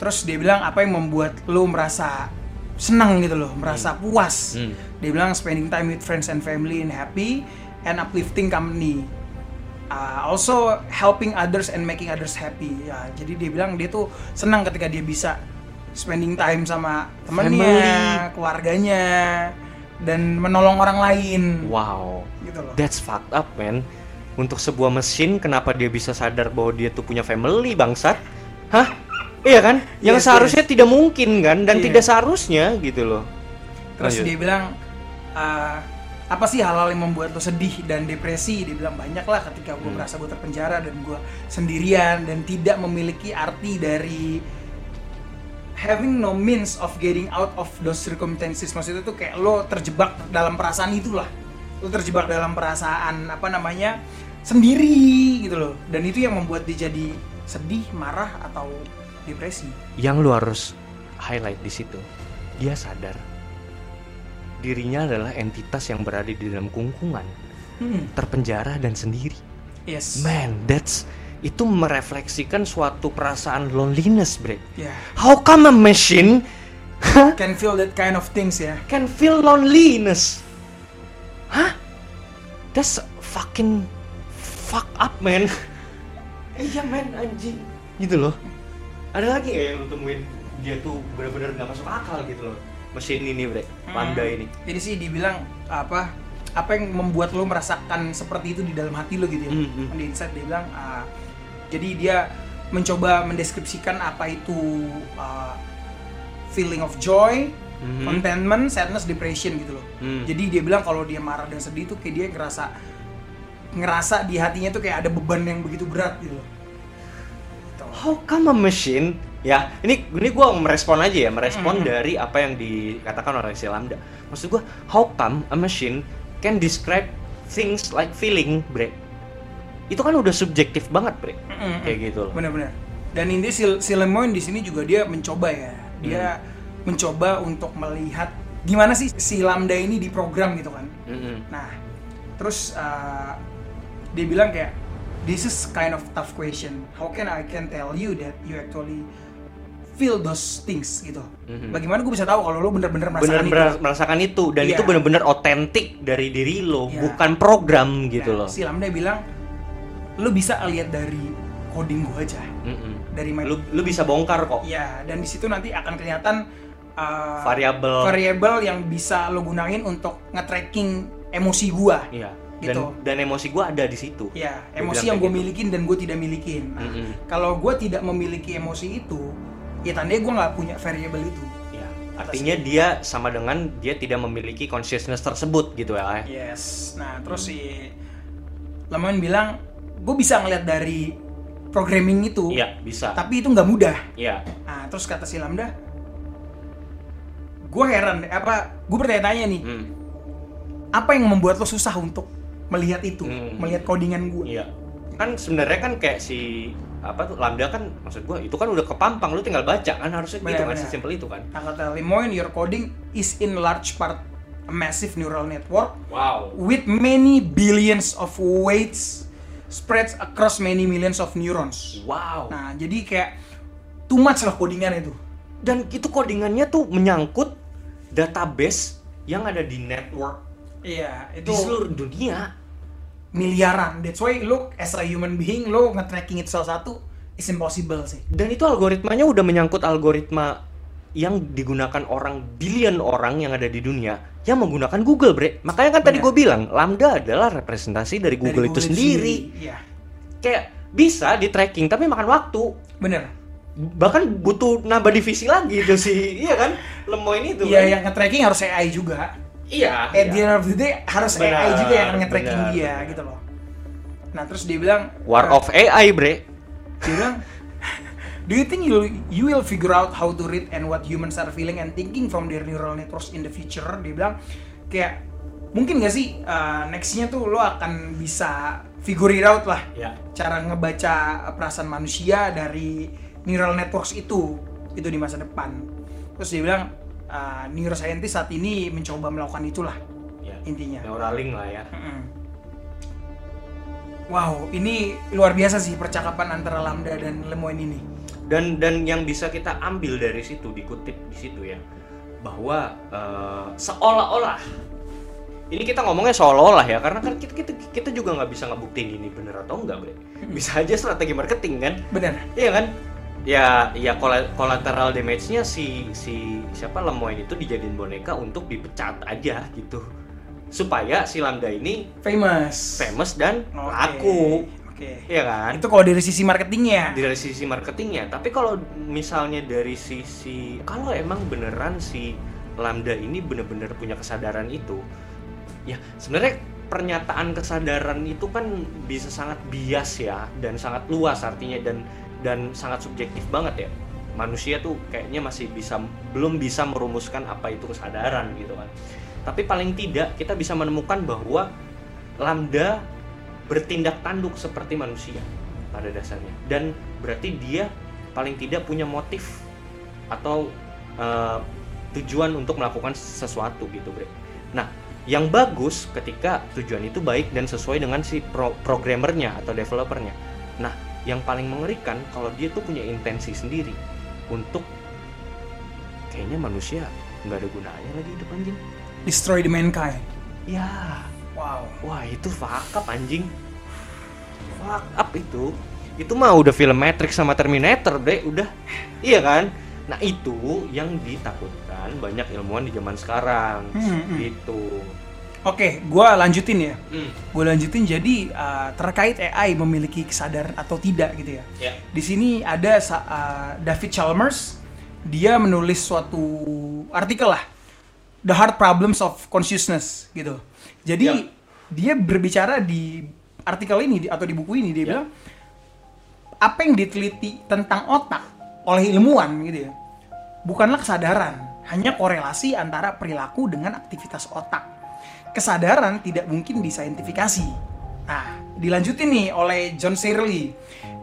Terus dia bilang apa yang membuat lo merasa senang gitu loh, merasa puas. Hmm. Dia bilang spending time with friends and family and happy and uplifting company. Uh, also helping others and making others happy. Ya, jadi dia bilang dia tuh senang ketika dia bisa spending time sama temennya, Family. keluarganya, dan menolong orang lain. Wow. Gitu loh. That's fucked up, man. Untuk sebuah mesin, kenapa dia bisa sadar bahwa dia tuh punya family, bangsat? Hah? Iya kan? Yang Yes, seharusnya tidak mungkin kan, dan Iya. tidak seharusnya gitu loh. Terus Lanjut. dia bilang "Ah, apa sih hal-hal yang membuat lo sedih dan depresi? Dia bilang banyak lah ketika gue Hmm. merasa gue terpenjara dan gue sendirian dan tidak memiliki arti dari having no means of getting out of those circumstances. Maksudnya tuh kayak lo terjebak dalam perasaan itulah. Lo terjebak dalam perasaan apa namanya sendiri gitu loh. Dan itu yang membuat dia jadi sedih, marah atau depresi. Yang lu harus highlight di situ, dia sadar dirinya adalah entitas yang berada di dalam kungkungan, Hmm. terpenjara dan sendiri. Yes. Man, that's itu merefleksikan suatu perasaan loneliness, bre. Ya. How come a machine Can feel that kind of things ya. can feel loneliness. Hah? That's fucking fuck up, man. Iya, man, anjing. Gitu loh. Ada lagi nggak yang lu temuin dia tuh benar-benar nggak masuk akal gitu loh. Mesin ini, bre. Panda Hmm. ini. Jadi sih dibilang apa apa yang membuat lo merasakan seperti itu di dalam hati lo gitu ya. Hmm, hmm. The inside dia bilang ah, jadi dia mencoba mendeskripsikan apa itu ah, feeling of joy, Mhm. contentment, sadness, depression gitu loh. Hmm. Jadi dia bilang kalau dia marah dan sedih tuh kayak dia ngerasa ngerasa di hatinya tuh kayak ada beban yang begitu berat gitu loh. Gitu. How come a machine? Ya, ini ini gua merespon aja ya, merespon Hmm. dari apa yang dikatakan oleh si Lambda. Maksud gua, how come a machine can describe things like feeling, bre? Itu kan udah subjektif banget, bre. Mm-mm. Kayak gitu loh. Bener-bener. Dan ini si, si Lemoyne di sini juga dia mencoba ya. Dia mencoba untuk melihat gimana sih si Lambda ini diprogram gitu kan. Mm-mm. Nah, terus uh, dia bilang kayak this is kind of tough question. How can I can tell you that you actually feel those things gitu. Mhm. Bagaimana gue bisa tahu kalau lo bener-bener merasakan bener itu? merasakan itu dan Iya. itu bener-bener otentik dari diri lo Iya. bukan program gitu Nah, loh Si Lambda bilang lo bisa lihat dari coding gue aja, Mm-mm. dari my lu lu bisa bongkar kok Iya, dan di situ nanti akan kelihatan uh, variabel variabel yang bisa lo gunain untuk nge-tracking emosi gua. iya Gitu. dan dan emosi gua ada di situ Ya, emosi yang gue gitu. milikin dan gue tidak milikin. Nah, Mm-mm. kalau gue tidak memiliki emosi itu, ya tandanya gue nggak punya variabel itu. Iya. artinya dia sama dengan dia tidak memiliki consciousness tersebut gitu ya Yes. Nah, terus si Lemon bilang, gue bisa ngeliat dari programming itu, iya bisa tapi itu nggak mudah. iya Nah, terus kata si Lambda, gue heran, apa? Gue bertanya-tanya nih, Hmm, apa yang membuat lo susah untuk melihat itu, Hmm. melihat codingan gue? iya kan sebenarnya kan kayak si apa tuh lambda kan maksud gua itu kan udah kepampang lu tinggal baca kan harusnya gitu Benar, kan sesimpel itu kan Nah, kata Lemoyne, your coding is in large part a massive neural network wow with many billions of weights spreads across many millions of neurons. wow Nah, jadi kayak too much lah codingan itu. dan itu codingannya tuh menyangkut database yang ada di network Iya, di itu seluruh dunia miliaran. That's why lo as a human being lo nge-tracking itu salah satu is impossible sih. dan itu algoritmanya udah menyangkut algoritma yang digunakan orang billion orang yang ada di dunia yang menggunakan Google, bre. Makanya kan tadi Benar. gue bilang, Lambda adalah representasi dari Dari Google, itu sendiri. Iya, Kayak bisa di tracking, tapi makan waktu. bener. Bahkan butuh nambah divisi lagi itu sih, iya kan? Lemo ini tuh. Iya, kan? yang nge-tracking harus AI juga. Iya. At the iya. end of the day harus AI Benar, juga yang nge-tracking dia benar. gitu loh. Nah, terus dia bilang War "Uh, of AI, bre. dia bilang Do you think you, you will figure out how to read and what humans are feeling and thinking from their neural networks in the future? Dia bilang kayak mungkin gak sih uh, nextnya tuh lo akan bisa figure it out lah Ya. cara ngebaca perasaan manusia dari neural networks itu itu di masa depan. Terus dia bilang uh, neuroscientist saat ini mencoba melakukan itulah ya. intinya. Neuralink lah ya. Mm-mm. Wow, ini luar biasa sih percakapan antara Lambda dan Lemoyne ini. Dan dan yang bisa kita ambil dari situ dikutip di situ ya bahwa eh, seolah-olah ini kita ngomongnya seolah-olah ya karena kan kita kita, kita juga nggak bisa ngebuktiin ini bener atau enggak bre bisa aja strategi marketing kan Bener. iya kan ya ya collateral damage-nya si si siapa Lemoyne itu dijadiin boneka untuk dipecat aja gitu supaya si Lambda ini Famous. famous dan Oke. laku Oke. iya kan Itu kalau dari sisi marketingnya. dari sisi marketingnya tapi kalau misalnya dari sisi kalau emang beneran si Lambda ini bener-bener punya kesadaran itu ya sebenarnya pernyataan kesadaran itu kan bisa sangat bias ya dan sangat luas artinya dan dan sangat subjektif banget ya manusia tuh kayaknya masih bisa belum bisa merumuskan apa itu kesadaran gitu kan tapi paling tidak kita bisa menemukan bahwa Lambda bertindak tanduk seperti manusia pada dasarnya. Dan berarti dia paling tidak punya motif atau eh, tujuan untuk melakukan sesuatu gitu bre. Nah yang bagus ketika tujuan itu baik dan sesuai dengan si pro- programmernya atau developernya. Nah yang paling mengerikan kalau dia tuh punya intensi sendiri untuk kayaknya manusia nggak ada gunanya lagi hidup anjing Destroy the mankind. ya Wow. Wah itu fuck up anjing Fuck up itu Itu mah udah film Matrix sama Terminator deh Udah Iya kan Nah itu yang ditakutkan banyak ilmuwan di zaman sekarang Hmm, hmm. Gitu Oke, gua lanjutin ya. Hmm, Gue lanjutin jadi uh, terkait AI memiliki kesadaran atau tidak gitu ya. Ya Di sini ada uh, David Chalmers, dia menulis suatu artikel lah, The Hard Problems of Consciousness gitu. Jadi Ya. Dia berbicara di artikel ini di- atau di buku ini dia Ya. bilang apa yang diteliti tentang otak oleh ilmuwan gitu ya, bukanlah kesadaran, hanya korelasi antara perilaku dengan aktivitas otak. Kesadaran tidak mungkin disaintifikasi. Nah, dilanjutin nih oleh John Searle.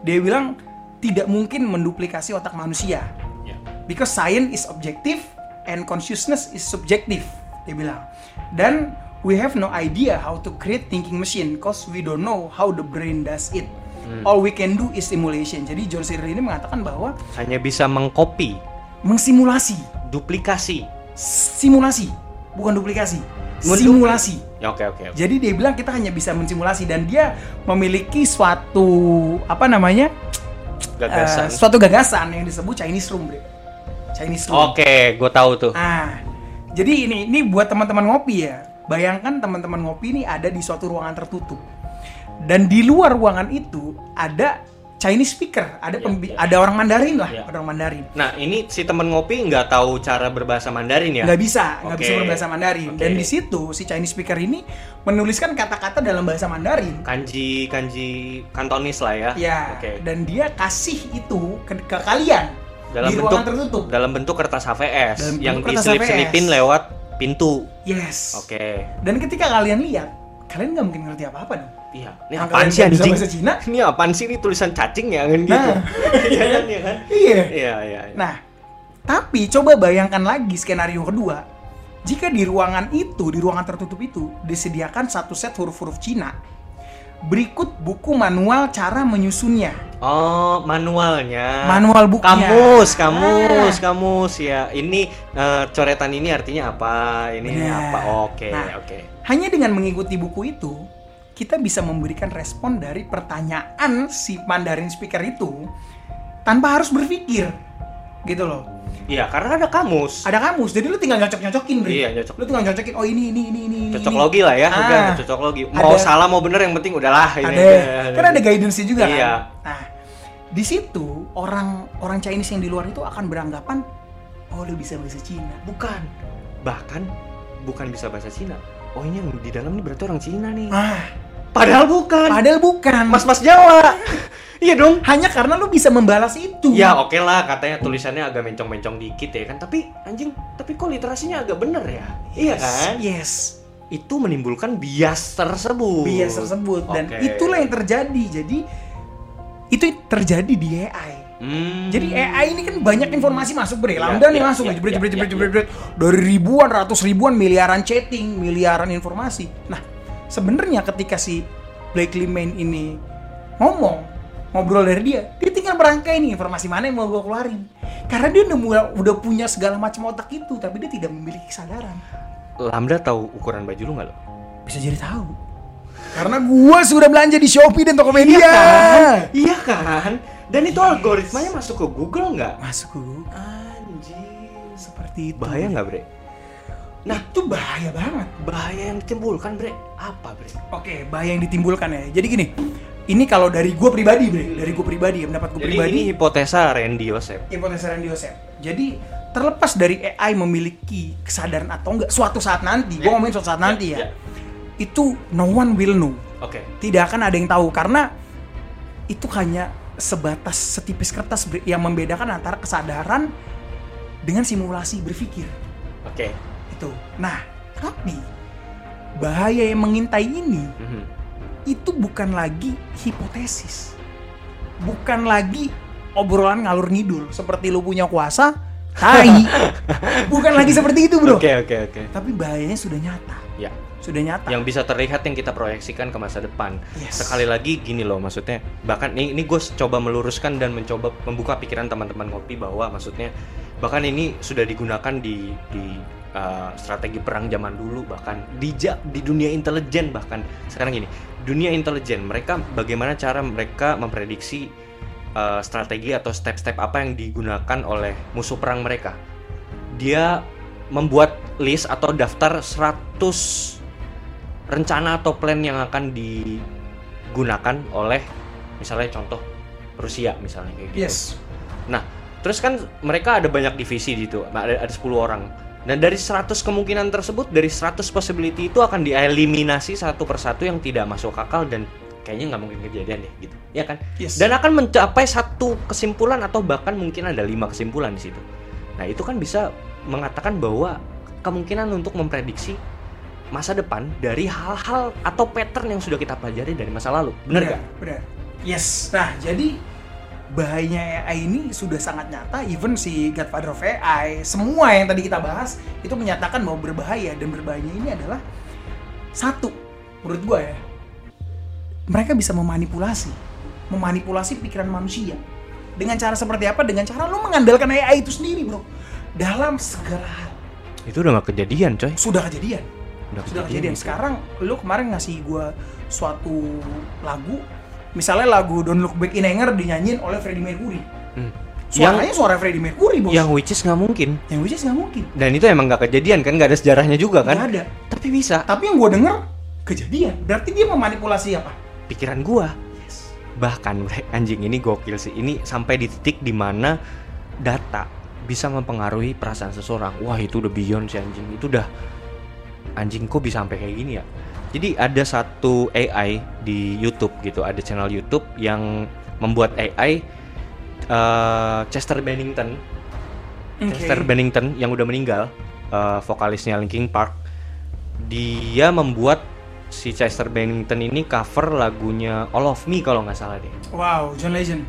Dia bilang tidak mungkin menduplikasi otak manusia. Ya. Because science is objective and consciousness is subjective, dia bilang. Dan we have no idea how to create thinking machine cause we don't know how the brain does it. All we can do is simulation. Jadi John Searle ini mengatakan bahwa Hanya bisa mengcopy, mengsimulasi, duplikasi. simulasi, bukan duplikasi, simulasi. Ya, Oke, oke, oke. Jadi dia bilang kita hanya bisa mensimulasi dan dia memiliki suatu apa namanya Gagasan. eh, suatu gagasan yang disebut Chinese Room, Bre. Chinese Room. Oke, gue tahu tuh. Ah, jadi ini ini buat teman-teman ngopi ya. Bayangkan teman-teman ngopi ini ada di suatu ruangan tertutup. Dan di luar ruangan itu ada Chinese speaker, ada Ya, ya. ada orang Mandarin lah, Ya. orang Mandarin. Nah, ini si temen ngopi nggak tahu cara berbahasa Mandarin ya? nggak bisa nggak Oke. bisa berbahasa Mandarin Oke. dan di situ si Chinese speaker ini menuliskan kata-kata dalam bahasa Mandarin Kanji, kanji kantonis lah ya. ya Oke. dan dia kasih itu ke, ke kalian Dalam di bentuk tertutup dalam bentuk kertas HVS Dalam bentuk yang diselip-selipin lewat pintu. yes Oke. dan ketika kalian lihat kalian nggak mungkin ngerti apa-apa dong Iya. Ini Yang apaan sih anjing? bahasa Cina? Ini apaan sih ini tulisan cacing ya kan gitu. Nah. Iya kan, iya kan? iya Iya, iya. iya. nah tapi coba bayangkan lagi skenario kedua jika di ruangan itu di ruangan tertutup itu disediakan satu set huruf-huruf Cina berikut buku manual cara menyusunnya Oh, manualnya. manual bukunya Kamus, kamus, Ah. kamus ya. Ini eh, coretan ini artinya apa? Ini Benar. apa? Oke, Nah. oke. Hanya dengan mengikuti buku itu, kita bisa memberikan respon dari pertanyaan si Mandarin speaker itu tanpa harus berpikir. Gitu loh. Iya, karena ada kamus. Ada kamus, jadi lu tinggal nyocok-nyocokin, Bre. Iya, nyocok. Lu tinggal nyocokin, oh ini, ini, ini, ini, Cocok ini. logi lah ya, Ah. udah cocok logi. Mau Ada- salah mau bener yang penting udahlah ini. Ada, kan ada guidance juga Iya. kan. Nah, di situ orang orang Chinese yang di luar itu akan beranggapan, oh lu bisa bahasa Cina. Bukan. Bahkan bukan bisa bahasa Cina. Oh, ini yang di dalam ini berarti orang Cina nih. Ah, Padahal bukan. padahal bukan. Mas-mas Jawa. iya dong. Hanya karena lu bisa membalas itu. Ya oke lah katanya tulisannya agak mencong-mencong dikit ya kan Tapi anjing, tapi kok literasinya agak bener ya? Iya kan? Yes. Itu menimbulkan bias tersebut bias tersebut dan Oke. itulah yang terjadi jadi itu terjadi di AI Hmm. jadi AI ini kan banyak informasi masuk bre Iya, lambda nih iya, masuk iya, nih, jebret, iya, jebret, jebret, iya, jebret, jebret. dari ribuan ratus ribuan miliaran chatting miliaran informasi nah sebenarnya ketika si Blakely Main ini ngomong ngobrol dari dia dia tinggal merangkai nih informasi mana yang mau gue keluarin karena dia udah, udah punya segala macam otak itu tapi dia tidak memiliki kesadaran Lambda tahu ukuran baju lu nggak lo? bisa jadi tahu karena gua sudah belanja di Shopee dan Tokopedia Iya kan? Dan itu algoritmanya masuk ke Google nggak? masuk ke Google. Anjing seperti itu Bahaya nggak bre? nah itu bahaya banget Bahaya yang ditimbulkan bre? Apa bre? oke bahaya yang ditimbulkan ya jadi gini ini kalau dari gua pribadi bre. Dari gua pribadi ya pendapat Jadi pribadi. ini hipotesa Randy Yosef hipotesa Randy Yosef jadi terlepas dari AI memiliki kesadaran atau enggak suatu saat nanti gua Ya. ngomongin suatu saat nanti Ya, ya. Itu no one will know. Oke. Tidak akan ada yang tahu karena itu hanya sebatas setipis kertas bre, yang membedakan antara kesadaran dengan simulasi berpikir. Oke. Itu. Nah, tapi bahaya yang mengintai ini Mhm. Itu bukan lagi hipotesis, bukan lagi obrolan ngalur ngidul. Seperti lu punya kuasa, tai, bukan lagi seperti itu bro. Oke oke oke. Tapi bahayanya sudah nyata, Ya. Sudah nyata. yang bisa terlihat yang kita proyeksikan ke masa depan. Yes. Sekali lagi gini loh maksudnya, bahkan ini, ini gue coba meluruskan dan mencoba membuka pikiran teman-teman ngopi bahwa maksudnya bahkan ini sudah digunakan di di uh, strategi perang zaman dulu bahkan. Di di dunia intelijen bahkan. Sekarang gini dunia intelijen mereka bagaimana cara mereka memprediksi uh, strategi atau step-step apa yang digunakan oleh musuh perang mereka dia membuat list atau daftar 100 rencana atau plan yang akan digunakan oleh misalnya contoh Rusia misalnya kayak gitu. Yes. Nah, terus kan mereka ada banyak divisi gitu, ada ada 10 orang. Dan dari 100 kemungkinan tersebut, dari 100 possibility itu akan dieliminasi satu persatu yang tidak masuk akal dan kayaknya nggak mungkin kejadian deh gitu. Ya kan? Yes. Dan akan mencapai satu kesimpulan atau bahkan mungkin ada lima kesimpulan di situ. Nah, itu kan bisa mengatakan bahwa kemungkinan untuk memprediksi masa depan dari hal-hal atau pattern yang sudah kita pelajari dari masa lalu. Benar nggak? Benar. Yes. Nah, jadi bahayanya AI ini sudah sangat nyata. Even si Godfather of AI semua yang tadi kita bahas itu menyatakan bahwa berbahaya. Dan berbahayanya ini adalah satu menurut gua ya mereka bisa memanipulasi. Memanipulasi pikiran manusia. Dengan cara seperti apa? Dengan cara lo mengandalkan AI itu sendiri bro. Dalam segala hal. Itu udah gak kejadian, coy. sudah kejadian. Udah sudah kejadian itu. sekarang lu kemarin ngasih gua suatu lagu misalnya lagu Don't Look Back in Anger dinyanyiin oleh Freddie Mercury Hmm. suaranya suara Freddie Mercury bos Yang which is nggak mungkin. yang which is nggak mungkin Dan itu emang nggak kejadian kan, nggak ada sejarahnya juga kan? Nggak ada Tapi bisa. tapi yang gua denger kejadian berarti dia memanipulasi apa Pikiran gua. Bahkan bre, anjing ini gokil sih. Ini sampai di titik di mana data bisa mempengaruhi perasaan seseorang. Wah itu udah beyond sih anjing. Itu udah anjing kok bisa sampai kayak gini ya. Jadi ada satu AI di YouTube gitu, ada channel YouTube yang membuat AI eh, Chester Bennington Chester Bennington yang udah meninggal, eh, vokalisnya Linkin Park, dia membuat si Chester Bennington ini cover lagunya All of Me kalau nggak salah deh. wow John Legend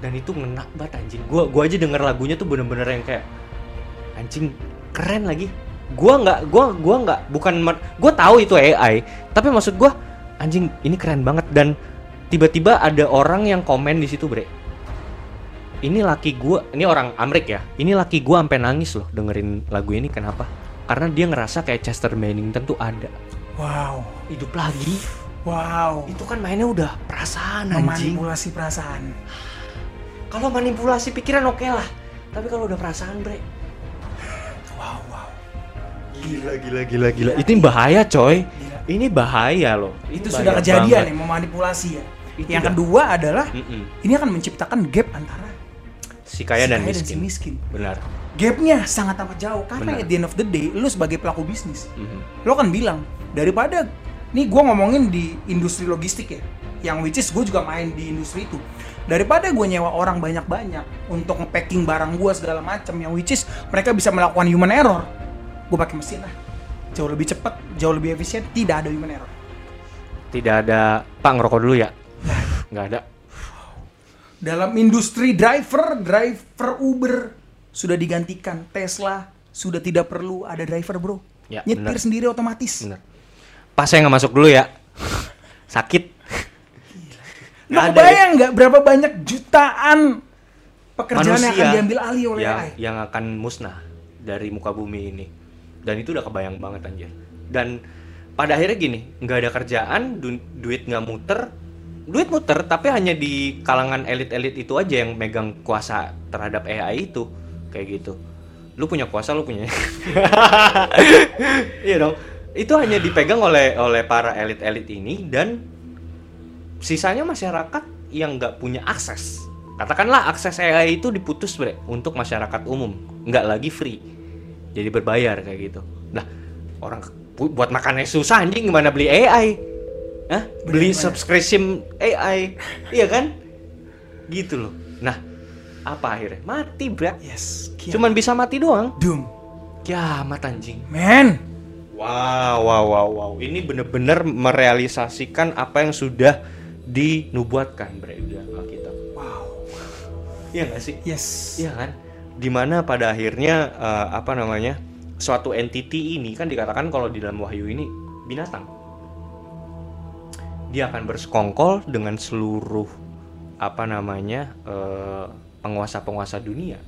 Dan itu ngena banget anjing. Gua gua aja denger lagunya tuh bener-bener yang kayak anjing keren lagi. Gua nggak gua gua nggak bukan gua tahu itu AI, tapi maksud gua anjing ini keren banget dan tiba-tiba ada orang yang komen di situ, Bre. Ini laki gua, ini orang Amrik ya. Ini laki gua sampai nangis loh dengerin lagu ini kenapa? Karena dia ngerasa kayak Chester Bennington tuh ada wow hidup lagi. wow Itu kan mainnya udah perasaan anjing. memanipulasi perasaan Kalau manipulasi pikiran oke lah. Tapi kalau udah perasaan, Bre. Gila, gila, gila, gila. Itu bahaya, coy. Gila. Ini bahaya loh. Itu bahaya sudah kejadian banget. ya memanipulasi ya Itu yang udah- kedua adalah Mm-mm. ini akan menciptakan gap antara Si kaya si dan kaya miskin. si miskin Benar. gapnya sangat amat jauh karena Benar. at the end of the day lu sebagai pelaku bisnis Mhm. lo kan bilang daripada nih gue ngomongin di industri logistik ya yang which is gue juga main di industri itu daripada gue nyewa orang banyak-banyak untuk nge-packing barang gue segala macam yang which is mereka bisa melakukan human error gue pakai mesin lah jauh lebih cepat jauh lebih efisien tidak ada human error Tidak ada Pak ngerokok dulu ya. Nggak ada. dalam industri driver driver Uber sudah digantikan Tesla sudah tidak perlu ada driver bro Ya, nyetir benar. sendiri otomatis Benar. Pas saya nggak masuk dulu ya. Sakit. Lo Nggak ada kebayang nggak berapa banyak jutaan pekerjaan yang akan Manusia diambil alih oleh yang, AI? yang akan musnah dari muka bumi ini. Dan itu udah kebayang banget anjir. Dan pada akhirnya gini, nggak ada kerjaan, du- duit nggak muter, duit muter tapi hanya di kalangan elit-elit itu aja yang megang kuasa terhadap AI itu kayak gitu. Lu punya kuasa, lu punya. Iya dong. Itu hanya dipegang oleh oleh para elit-elit ini dan sisanya masyarakat yang nggak punya akses. Katakanlah akses AI itu diputus bre untuk masyarakat umum, nggak lagi free, jadi berbayar kayak gitu. Nah orang bu- buat makannya susah anjing gimana beli AI? Hah? Beli subscription AI, iya kan? Gitu loh. Nah apa akhirnya? Mati bre. Yes. Kiamat. Cuman bisa mati doang. doom. Kiamat anjing. Man. Wow, wow, wow, wow. Ini bener-bener merealisasikan apa yang sudah dinubuatkan bre di Alkitab. Wow. Iya nggak sih? Yes. Iya kan? Di mana pada akhirnya eh, apa namanya suatu entity ini kan dikatakan kalau di dalam wahyu ini binatang. Dia akan bersekongkol dengan seluruh apa namanya eh, penguasa-penguasa dunia.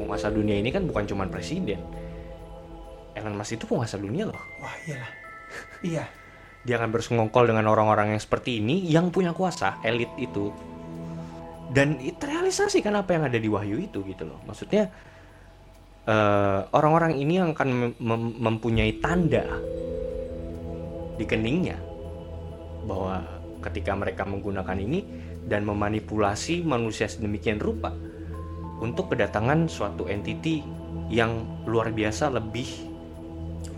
Penguasa dunia ini kan bukan cuma presiden. Elon Musk itu penguasa dunia loh. Wah iyalah. Iya. Dia akan bersekongkol dengan orang-orang yang seperti ini yang punya kuasa, elit itu. Dan itu realisasi kan apa yang ada di Wahyu itu gitu loh. Maksudnya eh, orang-orang ini yang akan mem- mempunyai tanda di keningnya bahwa ketika mereka menggunakan ini dan memanipulasi manusia sedemikian rupa untuk kedatangan suatu entity yang luar biasa lebih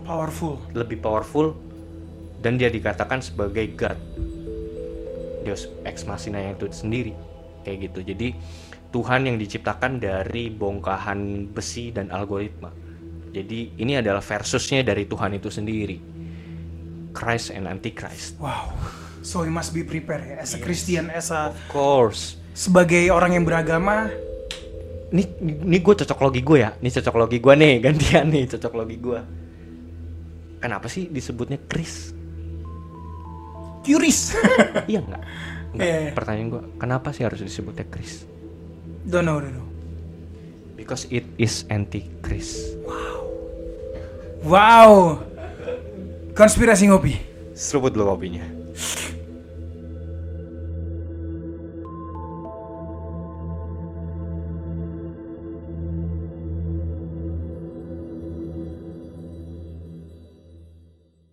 Powerful. lebih powerful dan dia dikatakan sebagai God Deus ex machina yang itu sendiri kayak gitu jadi Tuhan yang diciptakan dari bongkahan besi dan algoritma jadi ini adalah versusnya dari Tuhan itu sendiri Christ and Antichrist Wow. So we must be prepared ya. As a Christian, as a of course sebagai orang yang beragama Ini ini gue cocok logi gue ya. Ini cocok logi gue nih gantian nih cocok logi gue. Kenapa sih disebutnya Chris? curious iya nggak? Nggak. Iya. Pertanyaan gue, kenapa sih harus disebutnya Chris? don't know, don't know. Because it is anti Chris. wow konspirasi ngopi Seruput dulu kopinya.